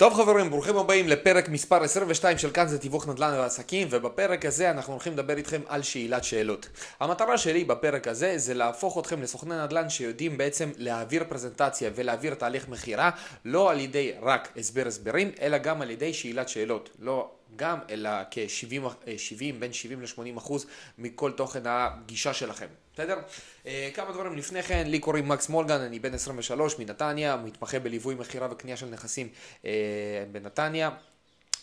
טוב חברים, ברוכים הבאים לפרק מספר 22 של כאן זה תיווך נדל"ן ועסקים ובפרק הזה אנחנו הולכים לדבר איתכם על שאלת שאלות. המטרה שלי בפרק הזה זה להפוך אתכם לסוכני נדל"ן שיודעים בעצם להעביר פרזנטציה ולהעביר תהליך מכירה לא על ידי רק הסבר הסברים אלא גם על ידי שאלת שאלות. לא גם אלא כ-70, בין 70 ל-80 אחוז מכל תוכן הגישה שלכם. בסדר? אה, כמה דברים לפני כן, לי קוראים מקס מולגן, אני בן 23 מנתניה, מתמחה בליווי מכירה וקנייה של נכסים אה, בנתניה.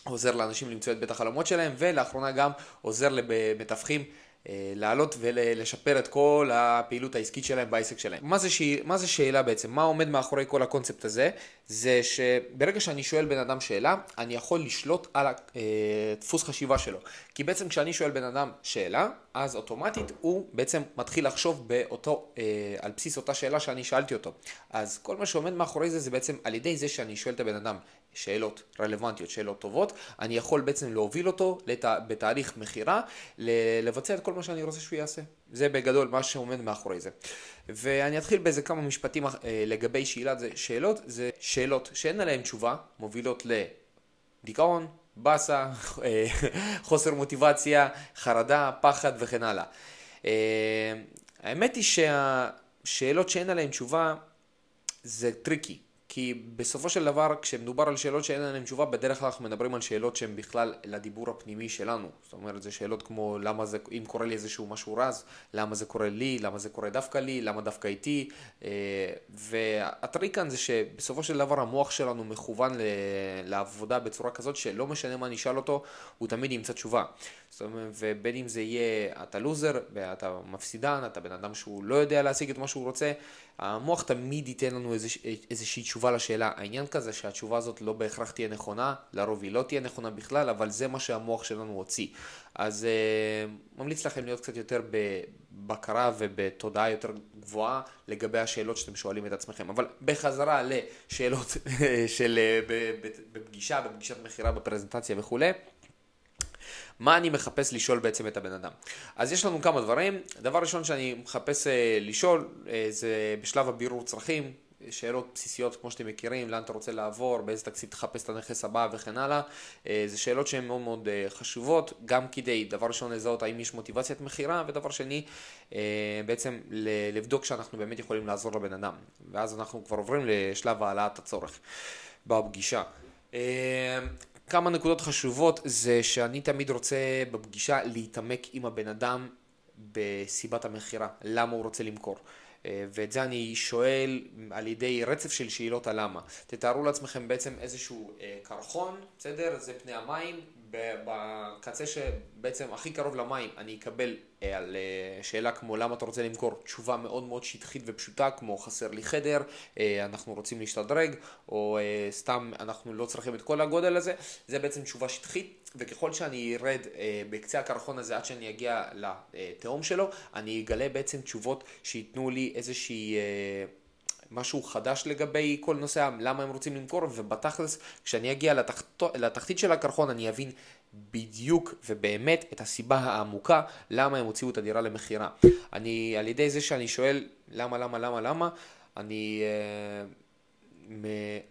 עוזר לאנשים למצוא את בית החלומות שלהם, ולאחרונה גם עוזר למתווכים לעלות ולשפר את כל הפעילות העסקית שלהם בעסק שלהם. מה זה, ש... מה זה שאלה בעצם? מה עומד מאחורי כל הקונספט הזה? זה שברגע שאני שואל בן אדם שאלה, אני יכול לשלוט על הדפוס חשיבה שלו. כי בעצם כשאני שואל בן אדם שאלה, אז אוטומטית הוא בעצם מתחיל לחשוב באותו, אה, על בסיס אותה שאלה שאני שאלתי אותו. אז כל מה שעומד מאחורי זה, זה בעצם על ידי זה שאני שואל את הבן אדם שאלות רלוונטיות, שאלות טובות, אני יכול בעצם להוביל אותו לת... בתהליך מכירה, לבצע את כל מה שאני רוצה שהוא יעשה. זה בגדול מה שעומד מאחורי זה. ואני אתחיל באיזה כמה משפטים אה, לגבי שאלת זה, שאלות, זה שאלות שאין עליהן תשובה, מובילות לדיכאון, באסה, אה, חוסר מוטיבציה, חרדה, פחד וכן הלאה. אה, האמת היא שהשאלות שאין עליהן תשובה זה tricky. כי בסופו של דבר, כשמדובר על שאלות שאין להן תשובה, בדרך כלל אנחנו מדברים על שאלות שהן בכלל לדיבור הפנימי שלנו. זאת אומרת, זה שאלות כמו למה זה, אם קורה לי איזשהו משהו רע, למה זה קורה לי, למה זה קורה דווקא לי, למה דווקא איתי. אה, והטריק כאן זה שבסופו של דבר המוח שלנו מכוון לעבודה בצורה כזאת שלא משנה מה נשאל אותו, הוא תמיד ימצא תשובה. זאת אומרת, ובין אם זה יהיה אתה לוזר, ואתה מפסידן, אתה בן אדם שהוא לא יודע להשיג את מה שהוא רוצה, המוח תמיד ייתן לנו איזוש, איזושהי תשובה לשאלה. העניין כזה שהתשובה הזאת לא בהכרח תהיה נכונה, לרוב היא לא תהיה נכונה בכלל, אבל זה מה שהמוח שלנו הוציא. אז uh, ממליץ לכם להיות קצת יותר בבקרה ובתודעה יותר גבוהה לגבי השאלות שאתם שואלים את עצמכם. אבל בחזרה לשאלות של אה, בפגישה, בפגישת מכירה, בפרזנטציה וכולי. מה אני מחפש לשאול בעצם את הבן אדם. אז יש לנו כמה דברים. דבר ראשון שאני מחפש אה, לשאול אה, זה בשלב הבירור צרכים. שאלות בסיסיות כמו שאתם מכירים, לאן אתה רוצה לעבור, באיזה תקציב תחפש את הנכס הבא וכן הלאה. אה, זה שאלות שהן מאוד מאוד חשובות, גם כדי, דבר ראשון, לזהות האם יש מוטיבציית מכירה, ודבר שני, בעצם לבדוק שאנחנו באמת יכולים לעזור לבן אדם. ואז אנחנו כבר עוברים לשלב העלאת הצורך בפגישה. כמה נקודות חשובות זה שאני תמיד רוצה בפגישה להתעמק עם הבן אדם בסיבת המכירה, למה הוא רוצה למכור. אה, ואת זה אני שואל על ידי רצף של שאלות הלמה. תתארו לעצמכם בעצם איזשהו אה, קרחון, בסדר? זה פני המים, בקצה שבעצם הכי קרוב למים אני אקבל אה, על אה, שאלה כמו למה אתה רוצה למכור תשובה מאוד מאוד שטחית ופשוטה כמו חסר לי חדר, אה, אנחנו רוצים להשתדרג או סתם אנחנו לא צריכים את כל הגודל הזה, זה בעצם תשובה שטחית וככל שאני ארד בקצה הקרחון הזה עד שאני אגיע לתהום שלו, אני אגלה בעצם תשובות שייתנו לי איזושהי משהו חדש לגבי כל נושא למה הם רוצים למכור ובתכלס כשאני אגיע לתחת, לתחתית של הקרחון אני אבין בדיוק ובאמת את הסיבה העמוקה למה הם הוציאו את הדירה למכירה. אני על ידי זה שאני שואל למה למה למה למה אני uh,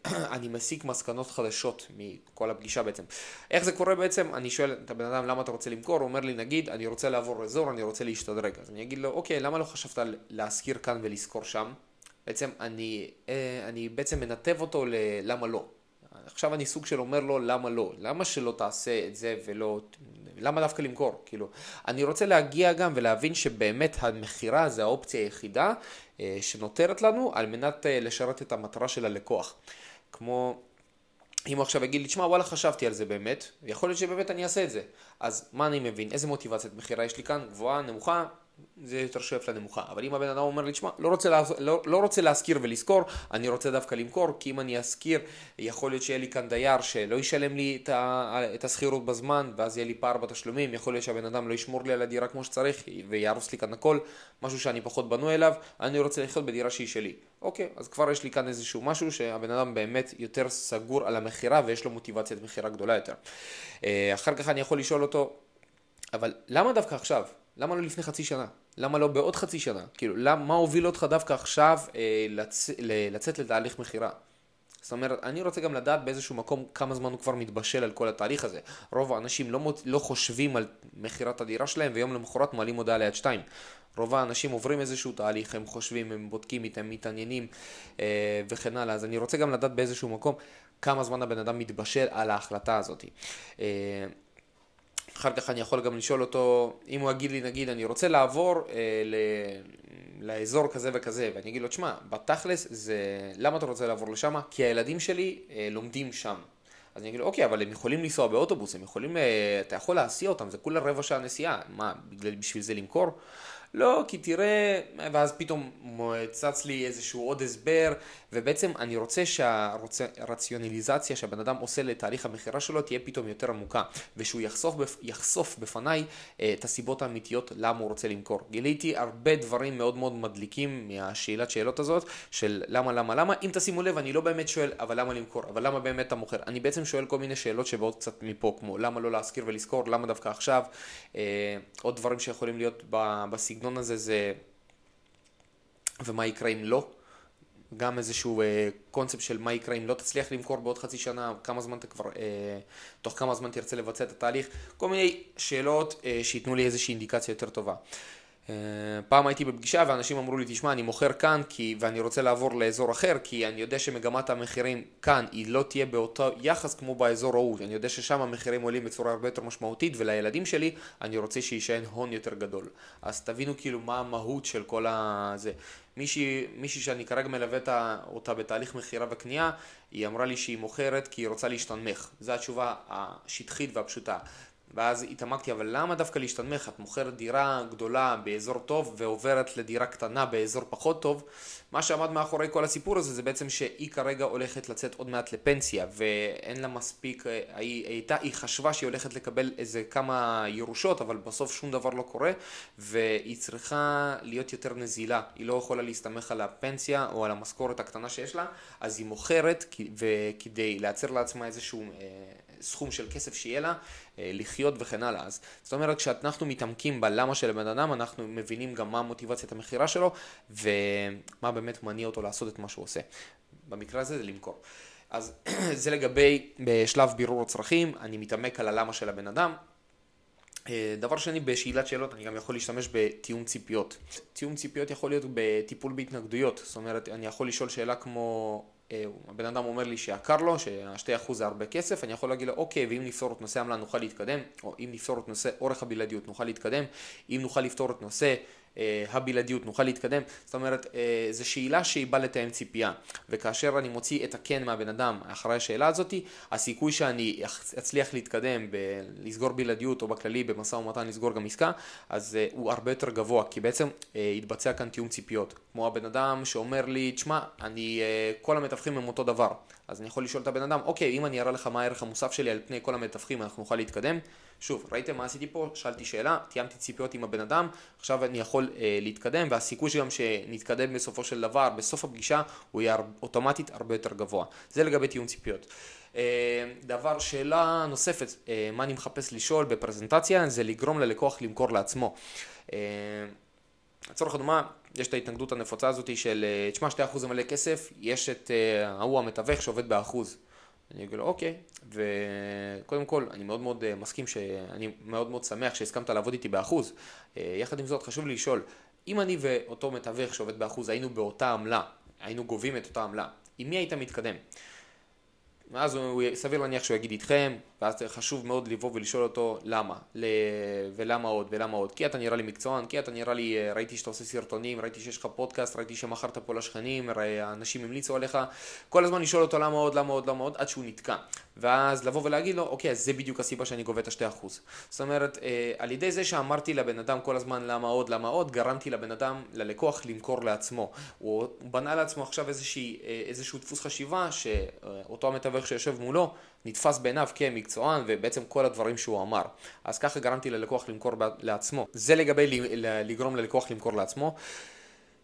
אני מסיק מסקנות חדשות מכל הפגישה בעצם. איך זה קורה בעצם? אני שואל את הבן אדם למה אתה רוצה למכור, הוא אומר לי נגיד אני רוצה לעבור אזור, אני רוצה להשתדרג. אז אני אגיד לו אוקיי למה לא חשבת להשכיר כאן ולשכור שם? בעצם אני, אה, אני בעצם מנתב אותו ללמה לא. עכשיו אני סוג של אומר לו למה לא, למה שלא תעשה את זה ולא, למה דווקא למכור, כאילו. אני רוצה להגיע גם ולהבין שבאמת המכירה זה האופציה היחידה אה, שנותרת לנו על מנת אה, לשרת את המטרה של הלקוח. כמו אם הוא עכשיו יגיד לי, תשמע, וואלה, חשבתי על זה באמת, יכול להיות שבאמת אני אעשה את זה. אז מה אני מבין? איזה מוטיבציית מכירה יש לי כאן? גבוהה, נמוכה? זה יותר שואף לנמוכה. אבל אם הבן אדם אומר לי, תשמע, לא רוצה, לא, לא רוצה להשכיר ולשכור, אני רוצה דווקא למכור, כי אם אני אשכיר, יכול להיות שיהיה לי כאן דייר שלא ישלם לי את, את השכירות בזמן, ואז יהיה לי פער בתשלומים, יכול להיות שהבן אדם לא ישמור לי על הדירה כמו שצריך, ויהרוס לי כאן הכל, משהו שאני פחות בנוי אליו, אני רוצה לחיות בדירה שהיא שלי. אוקיי, אז כבר יש לי כאן איזשהו משהו שהבן אדם באמת יותר סגור על המכירה ויש לו מוטיבציית מכירה גדולה יותר. אה, אחר כך אני יכול לשאול אותו, אבל למה דווקא עכשיו? למה לא לפני חצי שנה? למה לא בעוד חצי שנה? כאילו, למה, מה הוביל אותך דווקא עכשיו אה, לצ... לצאת לתהליך מכירה? זאת אומרת, אני רוצה גם לדעת באיזשהו מקום כמה זמן הוא כבר מתבשל על כל התהליך הזה. רוב האנשים לא, מות, לא חושבים על מכירת הדירה שלהם ויום למחרת מעלים הודעה ליד שתיים. רוב האנשים עוברים איזשהו תהליך, הם חושבים, הם בודקים, הם מתעניינים אה, וכן הלאה. אז אני רוצה גם לדעת באיזשהו מקום כמה זמן הבן אדם מתבשל על ההחלטה הזאת. אה, אחר כך אני יכול גם לשאול אותו, אם הוא יגיד לי, נגיד, אני רוצה לעבור אה, ל... לאזור כזה וכזה, ואני אגיד לו, תשמע, בתכלס זה, למה אתה רוצה לעבור לשם? כי הילדים שלי אה, לומדים שם. אז אני אגיד לו, אוקיי, אבל הם יכולים לנסוע באוטובוס, הם יכולים, אה, אתה יכול להסיע אותם, זה כולה רבע שעה נסיעה, מה, בשביל זה למכור? לא, כי תראה, ואז פתאום צץ לי איזשהו עוד הסבר, ובעצם אני רוצה שהרציונליזציה שהבן אדם עושה לתהליך המכירה שלו תהיה פתאום יותר עמוקה, ושהוא יחשוף, יחשוף בפניי אה, את הסיבות האמיתיות למה הוא רוצה למכור. גיליתי הרבה דברים מאוד מאוד מדליקים מהשאלת שאלות הזאת, של למה, למה, למה. אם תשימו לב, אני לא באמת שואל, אבל למה למכור? אבל למה באמת אתה מוכר? אני בעצם שואל כל מיני שאלות שבאות קצת מפה, כמו למה לא להשכיר ולזכור, למה דווקא עכשיו? אה, עוד דברים שיכולים להיות בסגנון הזה זה... ומה יקרה אם לא? גם איזשהו אה, קונספט של מה יקרה אם לא תצליח למכור בעוד חצי שנה, כמה זמן אתה כבר, אה, תוך כמה זמן תרצה לבצע את התהליך, כל מיני שאלות אה, שייתנו לי איזושהי אינדיקציה יותר טובה. אה, פעם הייתי בפגישה ואנשים אמרו לי, תשמע, אני מוכר כאן כי, ואני רוצה לעבור לאזור אחר כי אני יודע שמגמת המחירים כאן היא לא תהיה באותו יחס כמו באזור ההוא, אני יודע ששם המחירים עולים בצורה הרבה יותר משמעותית ולילדים שלי אני רוצה שיישען הון יותר גדול. אז תבינו כאילו מה המהות של כל הזה. מישהי, מישהי שאני כרגע מלווה אותה בתהליך מכירה וקנייה, היא אמרה לי שהיא מוכרת כי היא רוצה להשתנמך. זו התשובה השטחית והפשוטה. ואז התעמקתי, אבל למה דווקא להשתנמך? את מוכרת דירה גדולה באזור טוב ועוברת לדירה קטנה באזור פחות טוב. מה שעמד מאחורי כל הסיפור הזה זה בעצם שהיא כרגע הולכת לצאת עוד מעט לפנסיה ואין לה מספיק, אה, היא, הייתה, היא חשבה שהיא הולכת לקבל איזה כמה ירושות אבל בסוף שום דבר לא קורה והיא צריכה להיות יותר נזילה, היא לא יכולה להסתמך על הפנסיה או על המשכורת הקטנה שיש לה אז היא מוכרת וכדי לייצר לעצמה איזשהו אה, סכום של כסף שיהיה לה, אה, לחיות וכן הלאה. אז זאת אומרת, כשאנחנו מתעמקים בלמה של הבן אדם, אנחנו מבינים גם מה מוטיבציית המכירה שלו, ומה באמת מניע אותו לעשות את מה שהוא עושה. במקרה הזה זה למכור. אז זה לגבי בשלב בירור הצרכים, אני מתעמק על הלמה של הבן אדם. אה, דבר שני, בשאלת שאלות אני גם יכול להשתמש בתיאום ציפיות. תיאום ציפיות יכול להיות בטיפול בהתנגדויות, זאת אומרת, אני יכול לשאול שאלה כמו הבן אדם אומר לי שיקר לו, שהשתי אחוז זה הרבה כסף, אני יכול להגיד לו, אוקיי, ואם נפתור את נושא עמלה נוכל להתקדם, או אם נפתור את נושא אורך הבלעדיות נוכל להתקדם, אם נוכל לפתור את נושא אה, הבלעדיות, נוכל להתקדם. זאת אומרת, אה, זו שאלה שהיא באה לתאם ציפייה. וכאשר אני מוציא את הכן מהבן אדם אחרי השאלה הזאת, הסיכוי שאני אצליח להתקדם, לסגור בלעדיות או בכללי במשא ומתן לסגור גם עסקה, אז אה, הוא הרבה יותר גבוה, כי בעצם יתבצע כאן תיאום ציפיות. כמו הבן אדם שאומר לי, תשמע, אני, כל המתווכים הם אותו דבר. אז אני יכול לשאול את הבן אדם, אוקיי, אם אני אראה לך מה הערך המוסף שלי על פני כל המתווכים, אנחנו נוכל להתקדם? שוב, ראיתם מה עשיתי פה? שאלתי שאלה, תיאמתי ציפיות עם הבן אדם, עכשיו אני יכול אה, להתקדם, והסיכוי שגם שנתקדם בסופו של דבר, בסוף הפגישה, הוא יהיה אוטומטית הרבה יותר גבוה. זה לגבי תיאום ציפיות. אה, דבר, שאלה נוספת, אה, מה אני מחפש לשאול בפרזנטציה, זה לגרום ללקוח למכור לעצמו. אה, לצורך הדוגמה, יש את ההתנגדות הנפוצה הזאת של, אה, תשמע, 2% זה מלא כסף, יש את אה, ההוא המתווך שעובד באחוז. אני אגיד לו אוקיי, וקודם כל אני מאוד מאוד אה, מסכים, שאני מאוד מאוד שמח שהסכמת לעבוד איתי באחוז. יחד עם זאת חשוב לי לשאול, אם אני ואותו מתווך שעובד באחוז היינו באותה עמלה, היינו גובים את אותה עמלה, עם מי היית מתקדם? ואז הוא סביר להניח שהוא יגיד איתכם, ואז חשוב מאוד לבוא ולשאול אותו למה, ל... ולמה עוד, ולמה עוד. כי אתה נראה לי מקצוען, כי אתה נראה לי, אה, ראיתי שאתה עושה סרטונים, ראיתי שיש לך פודקאסט, ראיתי שמכרת פה לשכנים, האנשים המליצו עליך, כל הזמן לשאול אותו למה עוד, למה עוד, למה עוד, עד שהוא נתקע. ואז לבוא ולהגיד לו, אוקיי, זה בדיוק הסיבה שאני גובה את השתי אחוז. זאת אומרת, אה, על ידי זה שאמרתי לבן אדם כל הזמן למה עוד, למה עוד, גרמתי לבן אדם, ללקוח, למכור לעצמו. הוא בנה לעצמו עכשיו איזושהי, אה, איזשהו דפוס חשיבה, שאותו המתווך שיושב מולו, נתפס בעיניו כמקצוען ובעצם כל הדברים שהוא אמר. אז ככה גרמתי ללקוח למכור לעצמו. זה לגבי לגרום ללקוח למכור לעצמו.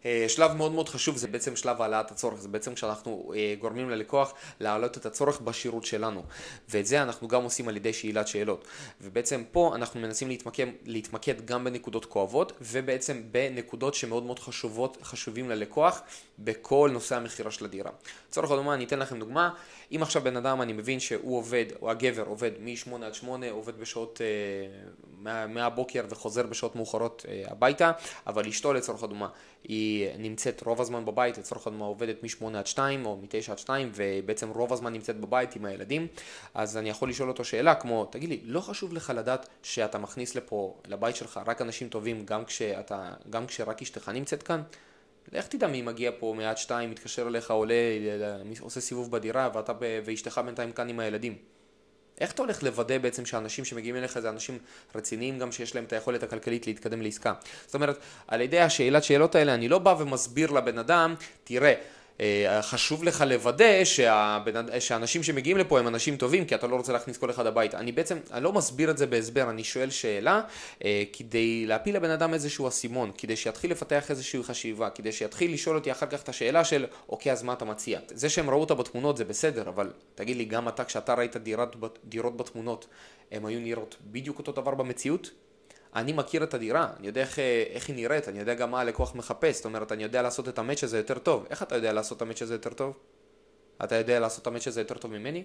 אה, שלב מאוד מאוד חשוב זה בעצם שלב העלאת הצורך, זה בעצם כשאנחנו אה, גורמים ללקוח להעלות את הצורך בשירות שלנו. ואת זה אנחנו גם עושים על ידי שאלת שאלות. ובעצם פה אנחנו מנסים להתמקד, להתמקד גם בנקודות כואבות ובעצם בנקודות שמאוד מאוד חשובות, חשובים ללקוח בכל נושא המכירה של הדירה. לצורך הדוגמה אני אתן לכם דוגמה, אם עכשיו בן אדם אני מבין שהוא עובד, או הגבר עובד מ-8 עד 8, עובד בשעות אה, מהבוקר וחוזר בשעות מאוחרות הביתה, אבל אשתו לצורך הדוגמה היא נמצאת רוב הזמן בבית, לצורך הדוגמה עובדת מ-8 עד 2 או מ-9 עד 2 ובעצם רוב הזמן נמצאת בבית עם הילדים, אז אני יכול לשאול אותו שאלה כמו, תגיד לי, לא חשוב לך לדעת שאתה מכניס לפה, לבית שלך, רק אנשים טובים גם, כשאתה, גם כשרק אשתך נמצאת כאן? לך תדע מי מגיע פה מעט שתיים, מתקשר אליך, עולה, עושה סיבוב בדירה ואתה ואשתך בינתיים כאן עם הילדים. איך אתה הולך לוודא בעצם שאנשים שמגיעים אליך זה אנשים רציניים גם שיש להם את היכולת הכלכלית להתקדם לעסקה? זאת אומרת, על ידי השאלת שאלות האלה אני לא בא ומסביר לבן אדם, תראה, אה, חשוב לך לוודא שהבנ... שאנשים שמגיעים לפה הם אנשים טובים כי אתה לא רוצה להכניס כל אחד הביתה. אני בעצם, אני לא מסביר את זה בהסבר, אני שואל שאלה אה, כדי להפיל לבן אדם איזשהו אסימון, כדי שיתחיל לפתח איזושהי חשיבה, כדי שיתחיל לשאול אותי אחר כך את השאלה של אוקיי אז מה אתה מציע? זה שהם ראו אותה בתמונות זה בסדר, אבל תגיד לי גם אתה כשאתה ראית דירת, דירות בתמונות, הם היו נראות בדיוק אותו דבר במציאות? אני מכיר את הדירה, אני יודע איך, איך היא נראית, אני יודע גם מה הלקוח מחפש, זאת אומרת, אני יודע לעשות את המאץ' הזה יותר טוב. איך אתה יודע לעשות את המאץ' הזה יותר טוב? אתה יודע לעשות את המאץ' הזה יותר טוב ממני?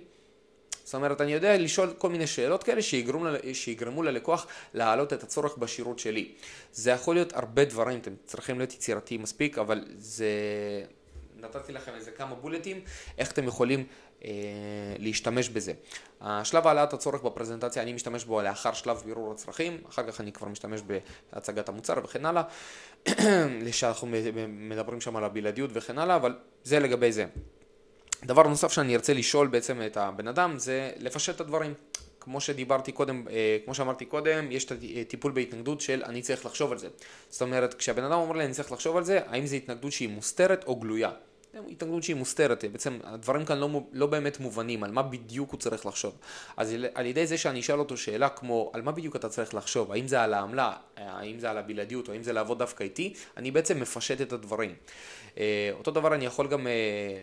זאת אומרת, אני יודע לשאול כל מיני שאלות כאלה שיגרמו, שיגרמו ללקוח להעלות את הצורך בשירות שלי. זה יכול להיות הרבה דברים, אתם צריכים להיות יצירתיים מספיק, אבל זה... נתתי לכם איזה כמה בולטים, איך אתם יכולים אה, להשתמש בזה. השלב העלאת הצורך בפרזנטציה אני משתמש בו לאחר שלב בירור הצרכים, אחר כך אני כבר משתמש בהצגת המוצר וכן הלאה, שאנחנו מדברים שם על הבלעדיות וכן הלאה, אבל זה לגבי זה. דבר נוסף שאני ארצה לשאול בעצם את הבן אדם זה לפשט את הדברים. כמו שדיברתי קודם, אה, כמו שאמרתי קודם, יש את הטיפול בהתנגדות של אני צריך לחשוב על זה. זאת אומרת, כשהבן אדם אומר לי אני צריך לחשוב על זה, האם זו התנגדות שהיא מוסתרת או גלויה. התנגדות שהיא מוסתרת, בעצם הדברים כאן לא, לא באמת מובנים, על מה בדיוק הוא צריך לחשוב. אז על ידי זה שאני אשאל אותו שאלה כמו, על מה בדיוק אתה צריך לחשוב, האם זה על העמלה, האם זה על הבלעדיות, או האם זה לעבוד דווקא איתי, אני בעצם מפשט את הדברים. אה, אותו דבר אני יכול גם, אה,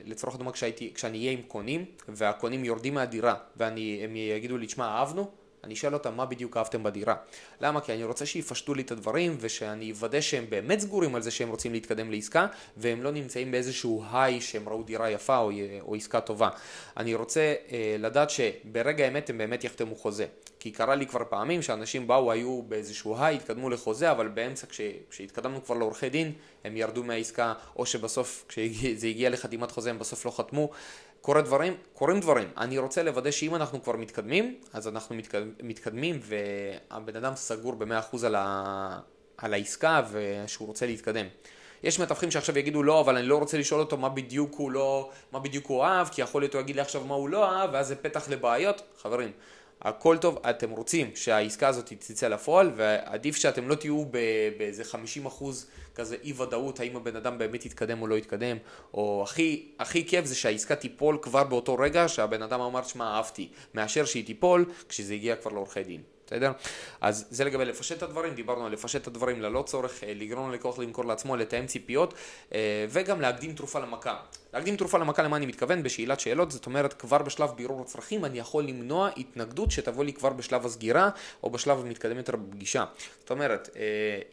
לצורך הדוגמה, כשאני אהיה עם קונים, והקונים יורדים מהדירה, והם יגידו לי, תשמע, אהבנו? אני אשאל אותם מה בדיוק אהבתם בדירה. למה? כי אני רוצה שיפשטו לי את הדברים ושאני אוודא שהם באמת סגורים על זה שהם רוצים להתקדם לעסקה והם לא נמצאים באיזשהו היי שהם ראו דירה יפה או, או עסקה טובה. אני רוצה אה, לדעת שברגע האמת הם באמת יחתמו חוזה. כי קרה לי כבר פעמים שאנשים באו, היו באיזשהו היי, התקדמו לחוזה, אבל באמצע כש, כשהתקדמנו כבר לעורכי דין, הם ירדו מהעסקה, או שבסוף כשזה הגיע לחתימת חוזה הם בסוף לא חתמו. קורה דברים, קורים דברים. אני רוצה לוודא שאם אנחנו כבר מתקדמים, אז אנחנו מתקדמים, מתקדמים והבן אדם סגור ב-100% על, ה, על העסקה ושהוא רוצה להתקדם. יש מתווכים שעכשיו יגידו לא, אבל אני לא רוצה לשאול אותו מה בדיוק הוא לא, מה בדיוק הוא אהב, כי יכול להיות הוא יגיד לי עכשיו מה הוא לא אהב, ואז זה פתח לבעיות. חברים, הכל טוב, אתם רוצים שהעסקה הזאת תצא לפועל, ועדיף שאתם לא תהיו באיזה 50% כזה אי ודאות האם הבן אדם באמת יתקדם או לא יתקדם, או הכי, הכי כיף זה שהעסקה תיפול כבר באותו רגע שהבן אדם אמר, שמע, אהבתי, מאשר שהיא תיפול כשזה הגיע כבר לעורכי דין. בסדר? אז זה לגבי לפשט את הדברים, דיברנו על לפשט את הדברים ללא צורך, אה, לגרום ללקוח למכור לעצמו, לתאם ציפיות אה, וגם להקדים תרופה למכה. להקדים תרופה למכה למה אני מתכוון? בשאלת שאלות, זאת אומרת כבר בשלב בירור הצרכים אני יכול למנוע התנגדות שתבוא לי כבר בשלב הסגירה או בשלב המתקדם יותר בפגישה. זאת אומרת, אה,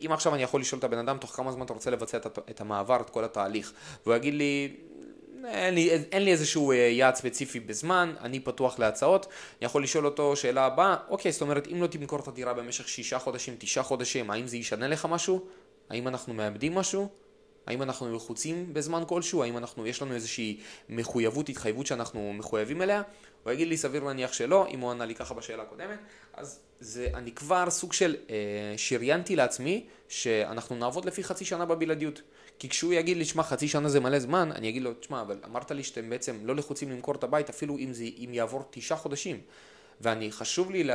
אם עכשיו אני יכול לשאול את הבן אדם תוך כמה זמן אתה רוצה לבצע את המעבר, את כל התהליך, והוא יגיד לי אין לי, אין לי איזשהו אה, יעד ספציפי בזמן, אני פתוח להצעות, אני יכול לשאול אותו שאלה הבאה, אוקיי, זאת אומרת, אם לא תמכור את הדירה במשך שישה חודשים, תשעה חודשים, האם זה ישנה לך משהו? האם אנחנו מאבדים משהו? האם אנחנו לחוצים בזמן כלשהו? האם אנחנו, יש לנו איזושהי מחויבות, התחייבות שאנחנו מחויבים אליה? הוא יגיד לי סביר להניח שלא, אם הוא ענה לי ככה בשאלה הקודמת, אז זה, אני כבר סוג של אה, שריינתי לעצמי שאנחנו נעבוד לפי חצי שנה בבלעדיות. כי כשהוא יגיד לי, שמע, חצי שנה זה מלא זמן, אני אגיד לו, תשמע, אבל אמרת לי שאתם בעצם לא לחוצים למכור את הבית, אפילו אם, זה, אם יעבור תשעה חודשים. ואני, חשוב לי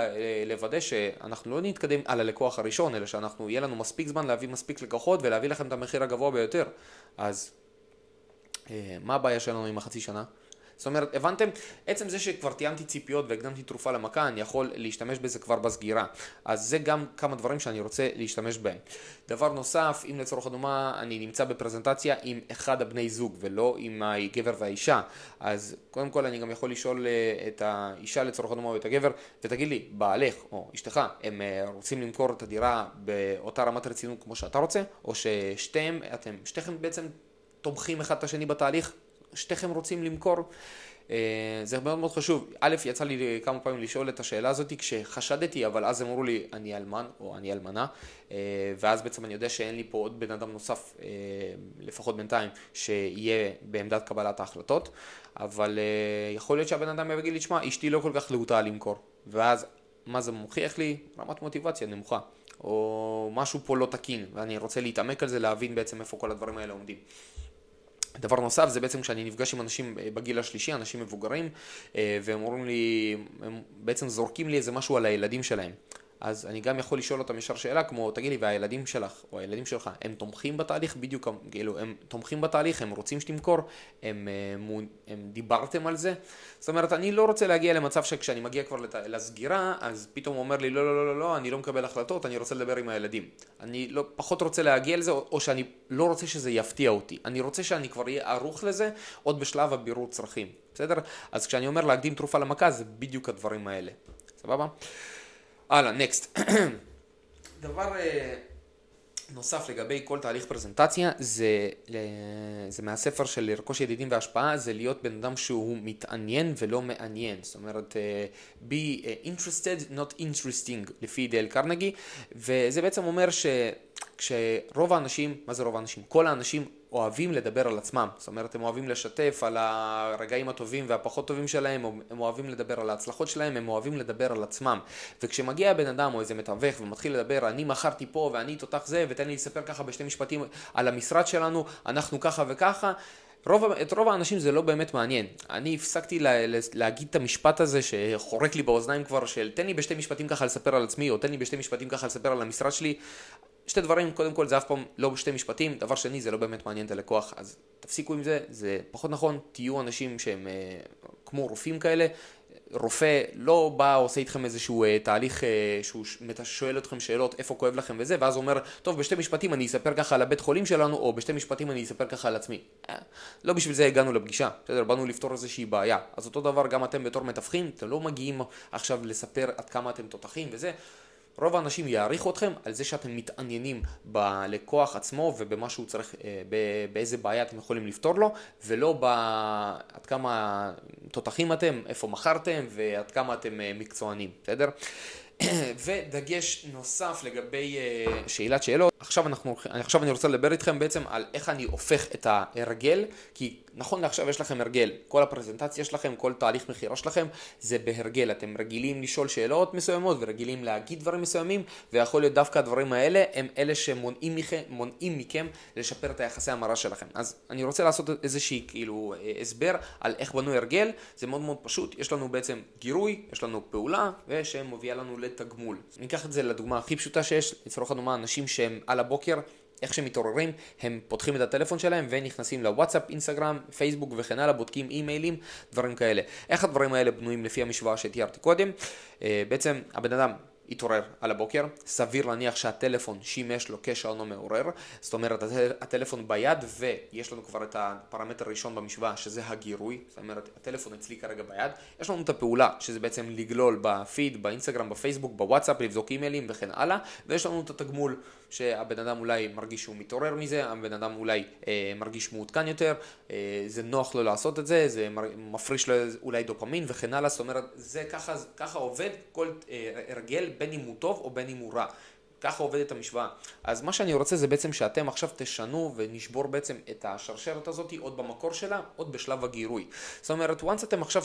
לוודא שאנחנו לא נתקדם על הלקוח הראשון, אלא שאנחנו, יהיה לנו מספיק זמן להביא מספיק לקוחות ולהביא לכם את המחיר הגבוה ביותר. אז אה, מה הבעיה שלנו עם החצי שנה? זאת אומרת, הבנתם? עצם זה שכבר תיאמתי ציפיות והקדמתי תרופה למכה, אני יכול להשתמש בזה כבר בסגירה. אז זה גם כמה דברים שאני רוצה להשתמש בהם. דבר נוסף, אם לצורך הדומה אני נמצא בפרזנטציה עם אחד הבני זוג ולא עם הגבר והאישה, אז קודם כל אני גם יכול לשאול אה, את האישה לצורך הדומה או את הגבר, ותגיד לי, בעלך או אשתך, הם אה, רוצים למכור את הדירה באותה רמת רצינות כמו שאתה רוצה, או ששתיהם, אתם, שתיכם בעצם תומכים אחד את השני בתהליך, שתיכם רוצים למכור. אה, זה מאוד מאוד חשוב. א', יצא לי כמה פעמים לשאול את השאלה הזאת כשחשדתי, אבל אז אמרו לי, אני אלמן או אני אלמנה, אה, ואז בעצם אני יודע שאין לי פה עוד בן אדם נוסף, אה, לפחות בינתיים, שיהיה בעמדת קבלת ההחלטות, אבל יכול להיות שהבן אדם יגיד לי, תשמע, אשתי לא כל כך להוטה למכור, ואז מה זה מוכיח לי? רמת מוטיבציה נמוכה. או משהו פה לא תקין, ואני רוצה להתעמק על זה, להבין בעצם איפה כל הדברים האלה עומדים. דבר נוסף זה בעצם כשאני נפגש עם אנשים אה, בגיל השלישי, אנשים מבוגרים, אה, והם אומרים לי, הם בעצם זורקים לי איזה משהו על הילדים שלהם. אז אני גם יכול לשאול אותם ישר שאלה כמו, תגיד לי, והילדים שלך, או הילדים שלך, הם תומכים בתהליך בדיוק, כאילו, הם תומכים בתהליך, הם רוצים שתמכור, הם, הם, אה, הם דיברתם על זה? זאת אומרת, אני לא רוצה להגיע למצב שכשאני מגיע כבר לת... לסגירה, אז פתאום הוא אומר לי, לא, לא, לא, לא, לא, אני לא מקבל החלטות, אני רוצה לדבר עם הילדים. אני לא, פחות רוצה להגיע לזה, או, או שאני לא רוצה שזה יפתיע אותי. אני רוצה שאני כבר אהיה ערוך לזה, עוד בשלב הבירור צרכים, בסדר? אז כשאני אומר להקדים תרופה למכה, זה בדיוק הדברים האלה. סבבה? הלאה, נקסט. דבר אה, נוסף לגבי כל תהליך פרזנטציה זה, זה מהספר של לרכוש ידידים והשפעה זה להיות בן אדם שהוא מתעניין ולא מעניין זאת אומרת uh, be interested not interesting לפי דל קרנגי וזה בעצם אומר שכשרוב האנשים, מה זה רוב האנשים? כל האנשים אוהבים לדבר על עצמם, זאת אומרת הם אוהבים לשתף על הרגעים הטובים והפחות טובים שלהם, הם אוהבים לדבר על ההצלחות שלהם, הם אוהבים לדבר על עצמם. וכשמגיע בן אדם או איזה מתווך ומתחיל לדבר, אני מכרתי פה ואני תותח זה, ותן לי לספר ככה בשתי משפטים על המשרד שלנו, אנחנו ככה וככה, רוב, את רוב האנשים זה לא באמת מעניין. אני הפסקתי לה, להגיד את המשפט הזה שחורק לי באוזניים כבר של תן לי בשתי משפטים ככה לספר על עצמי, או תן לי בשתי משפטים ככה לספר על המשרד שלי. שתי דברים, קודם כל זה אף פעם לא בשתי משפטים, דבר שני זה לא באמת מעניין את הלקוח, אז תפסיקו עם זה, זה פחות נכון, תהיו אנשים שהם אה, כמו רופאים כאלה, רופא לא בא עושה איתכם איזשהו אה, תהליך אה, שהוא שואל אתכם שאלות איפה כואב לכם וזה, ואז אומר, טוב בשתי משפטים אני אספר ככה על הבית חולים שלנו, או בשתי משפטים אני אספר ככה על עצמי. אה, לא בשביל זה הגענו לפגישה, בסדר? באנו לפתור איזושהי בעיה. אז אותו דבר גם אתם בתור מתווכים, אתם לא מגיעים עכשיו לספר עד כמה אתם תותחים וזה. רוב האנשים יעריכו אתכם על זה שאתם מתעניינים בלקוח עצמו ובמה שהוא צריך, אה, באיזה בעיה אתם יכולים לפתור לו, ולא בעד כמה תותחים אתם, איפה מכרתם ועד כמה אתם אה, מקצוענים, בסדר? ודגש נוסף לגבי uh, שאלת שאלות, עכשיו, אנחנו, עכשיו אני רוצה לדבר איתכם בעצם על איך אני הופך את ההרגל, כי נכון לעכשיו יש לכם הרגל, כל הפרזנטציה שלכם, כל תהליך מכירה שלכם זה בהרגל, אתם רגילים לשאול שאלות מסוימות ורגילים להגיד דברים מסוימים, ויכול להיות דווקא הדברים האלה הם אלה שמונעים מכם, מכם לשפר את היחסי המרה שלכם. אז אני רוצה לעשות איזושהי כאילו הסבר על איך בנוי הרגל, זה מאוד מאוד פשוט, יש לנו בעצם גירוי, יש לנו פעולה ושמובילה לנו לתגמול. ניקח את זה לדוגמה הכי פשוטה שיש, לצורך הדוגמה אנשים שהם על הבוקר איך שהם מתעוררים, הם פותחים את הטלפון שלהם ונכנסים לוואטסאפ, אינסטגרם, פייסבוק וכן הלאה, בודקים אימיילים, דברים כאלה. איך הדברים האלה בנויים לפי המשוואה שתיארתי קודם? אה, בעצם הבן אדם התעורר על הבוקר, סביר להניח שהטלפון שימש לו כשעונו מעורר, זאת אומרת הטלפון ביד ויש לנו כבר את הפרמטר הראשון במשוואה שזה הגירוי, זאת אומרת הטלפון אצלי כרגע ביד, יש לנו את הפעולה שזה בעצם לגלול בפיד, באינסטגרם, בפייסבוק, בוואטסאפ, לבדוק אימיילים וכן הלאה, ויש לנו את התגמול שהבן אדם אולי מרגיש שהוא מתעורר מזה, הבן אדם אולי אה, מרגיש מעודכן יותר, אה, זה נוח לו לעשות את זה, זה מפריש לו אולי דופמין וכן הלאה, זאת אומרת זה ככה, ככה עובד כל אה, הרגל בין אם הוא טוב או בין אם הוא רע. ככה עובדת המשוואה. אז מה שאני רוצה זה בעצם שאתם עכשיו תשנו ונשבור בעצם את השרשרת הזאת עוד במקור שלה, עוד בשלב הגירוי. זאת אומרת, once אתם עכשיו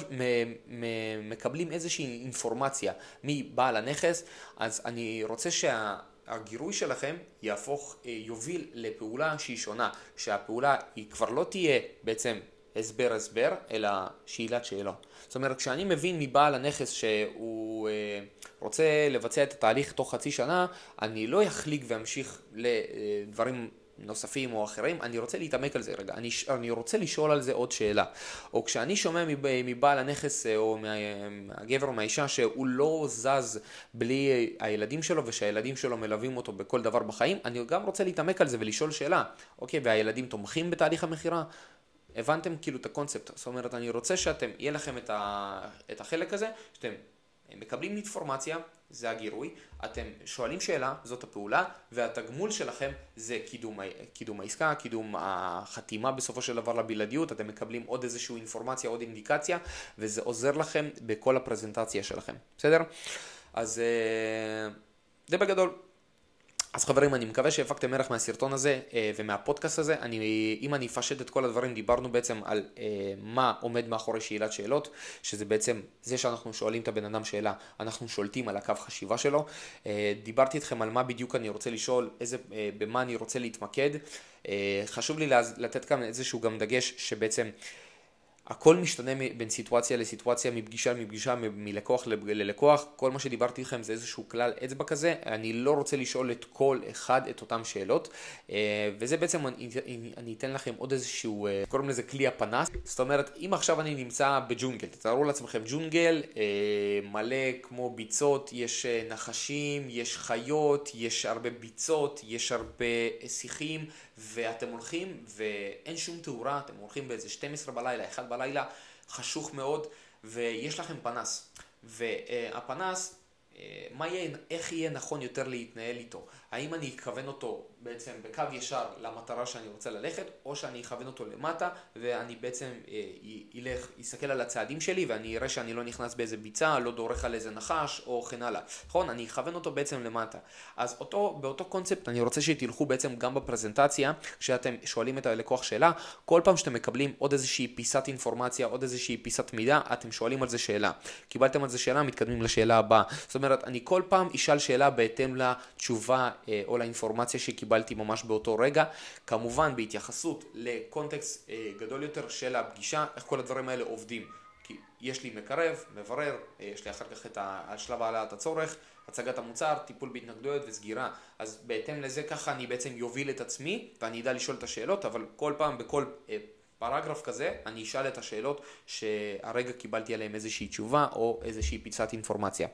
מקבלים איזושהי אינפורמציה מבעל הנכס, אז אני רוצה שה... הגירוי שלכם יהפוך, אה, יוביל לפעולה שהיא שונה, שהפעולה היא כבר לא תהיה בעצם הסבר הסבר, אלא שאלת שאלות. זאת אומרת, כשאני מבין מבעל הנכס שהוא אה, רוצה לבצע את התהליך תוך חצי שנה, אני לא אחליק ואמשיך לדברים נוספים או אחרים, אני רוצה להתעמק על זה רגע, אני, אני רוצה לשאול על זה עוד שאלה. או כשאני שומע מבעל הנכס אה, או מהגבר או מהאישה שהוא לא זז בלי הילדים שלו ושהילדים שלו מלווים אותו בכל דבר בחיים, אני גם רוצה להתעמק על זה ולשאול שאלה, אוקיי, והילדים תומכים בתהליך המכירה? הבנתם כאילו את הקונספט, זאת אומרת אני רוצה שאתם, יהיה לכם את, ה, את החלק הזה, שאתם מקבלים אינפורמציה, זה הגירוי, אתם שואלים שאלה, זאת הפעולה, והתגמול שלכם זה קידום, קידום העסקה, קידום החתימה בסופו של דבר לבלעדיות, אתם מקבלים עוד איזושהי אינפורמציה, עוד אינדיקציה, וזה עוזר לכם בכל הפרזנטציה שלכם, בסדר? אז אה, זה בגדול. אז חברים, אני מקווה שהפקתם ערך מהסרטון הזה אה, ומהפודקאסט הזה. אני, אם אני אפשט את כל הדברים, דיברנו בעצם על אה, מה עומד מאחורי שאלת שאלות, שזה בעצם זה שאנחנו שואלים את הבן אדם שאלה, אנחנו שולטים על הקו חשיבה שלו. אה, דיברתי איתכם על מה בדיוק אני רוצה לשאול, איזה, במה אני רוצה להתמקד. חשוב לי לתת כאן איזשהו גם דגש שבעצם... הכל משתנה בין סיטואציה לסיטואציה, מפגישה לפגישה, מלקוח ללקוח, כל מה שדיברתי איתכם זה איזשהו כלל אצבע כזה, אני לא רוצה לשאול את כל אחד את אותן שאלות, אה, וזה בעצם, אני, אני אתן לכם עוד איזשהו, אה, קוראים לזה כלי הפנס, זאת אומרת, אם עכשיו אני נמצא בג'ונגל, תתארו לעצמכם ג'ונגל אה, מלא כמו ביצות, יש נחשים, יש חיות, יש הרבה ביצות, יש הרבה שיחים, ואתם הולכים ואין שום תאורה, אתם הולכים באיזה 12 בלילה, 1 בלילה, חשוך מאוד, ויש לכם פנס. והפנס, אה, מה יהיה, איך יהיה נכון יותר להתנהל איתו? האם אני אכוון אותו בעצם בקו ישר למטרה שאני רוצה ללכת, או שאני אכוון אותו למטה ואני בעצם אה, ילך, אסתכל על הצעדים שלי ואני אראה שאני לא נכנס באיזה ביצה, לא דורך על איזה נחש או כן הלאה. נכון? אני אכוון אותו בעצם למטה. אז אותו, באותו קונספט אני רוצה שתלכו בעצם גם בפרזנטציה, כשאתם שואלים את הלקוח שאלה, כל פעם שאתם מקבלים עוד איזושהי פיסת אינפורמציה, עוד איזושהי פיסת מידע, אתם שואלים על זה שאלה. קיבלתם על זה שאלה, מתקדמים לשאלה הבאה. זאת אומרת, אני כל פעם אשאל שאלה בהתאם לתשובה אה, או לאינפורמציה שקיבלתי ממש באותו רגע, כמובן בהתייחסות לקונטקסט אה, גדול יותר של הפגישה, איך כל הדברים האלה עובדים. כי יש לי מקרב, מברר, אה, יש לי אחר כך את השלב העלאת הצורך, הצגת המוצר, טיפול בהתנגדויות וסגירה. אז בהתאם לזה ככה אני בעצם יוביל את עצמי ואני אדע לשאול את השאלות, אבל כל פעם בכל פרגרף כזה אני אשאל את השאלות שהרגע קיבלתי עליהן איזושהי תשובה או איזושהי פיצת אינפורמציה.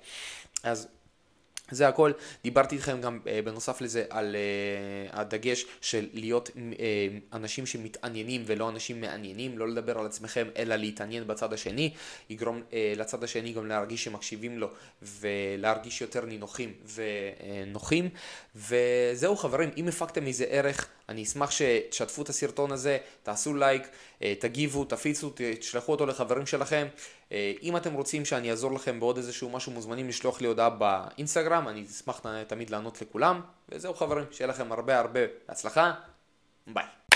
אז זה הכל, דיברתי איתכם גם uh, בנוסף לזה על uh, הדגש של להיות uh, אנשים שמתעניינים ולא אנשים מעניינים, לא לדבר על עצמכם אלא להתעניין בצד השני, יגרום uh, לצד השני גם להרגיש שמקשיבים לו ולהרגיש יותר נינוחים ונוחים. וזהו חברים, אם הפקתם מזה ערך אני אשמח שתשתפו את הסרטון הזה, תעשו לייק, אה, תגיבו, תפיצו, תשלחו אותו לחברים שלכם. אה, אם אתם רוצים שאני אעזור לכם בעוד איזשהו משהו, מוזמנים לשלוח לי הודעה באינסטגרם, אני אשמח תמיד לענות לכולם. וזהו חברים, שיהיה לכם הרבה הרבה הצלחה, ביי.